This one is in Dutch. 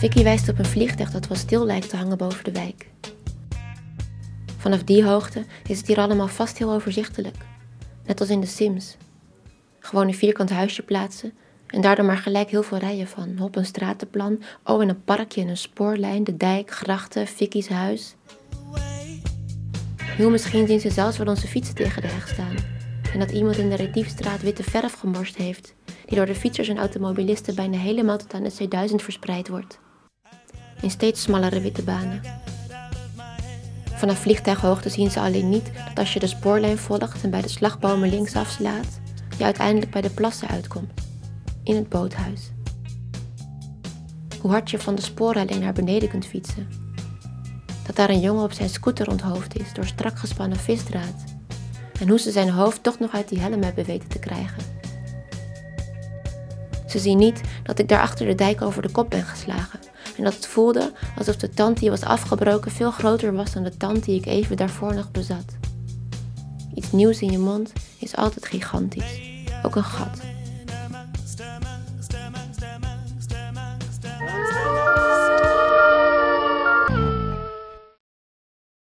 wijst op een vliegtuig dat wel stil lijkt te hangen boven de wijk. Vanaf die hoogte is het hier allemaal vast heel overzichtelijk, net als in de Sims. Gewoon een vierkant huisje plaatsen en daardoor maar gelijk heel veel rijen van. Op een stratenplan, oh in een parkje, een spoorlijn, de dijk, grachten, Vicky's huis. Heel misschien zien ze zelfs wel onze fietsen tegen de heg staan. En dat iemand in de Rediefstraat witte verf gemorst heeft, die door de fietsers en automobilisten bijna helemaal tot aan de C1000 verspreid wordt. In steeds smallere witte banen. Vanaf vliegtuighoogte zien ze alleen niet dat als je de spoorlijn volgt en bij de slagbomen links afslaat, je uiteindelijk bij de plassen uitkomt. In het boothuis. Hoe hard je van de spoorreiling naar beneden kunt fietsen. Dat daar een jongen op zijn scooter onthoofd is door strak gespannen visdraad. En hoe ze zijn hoofd toch nog uit die helm hebben weten te krijgen. Ze zien niet dat ik daar achter de dijk over de kop ben geslagen. En dat het voelde alsof de tand die was afgebroken veel groter was dan de tand die ik even daarvoor nog bezat. Iets nieuws in je mond is altijd gigantisch. Ook een gat.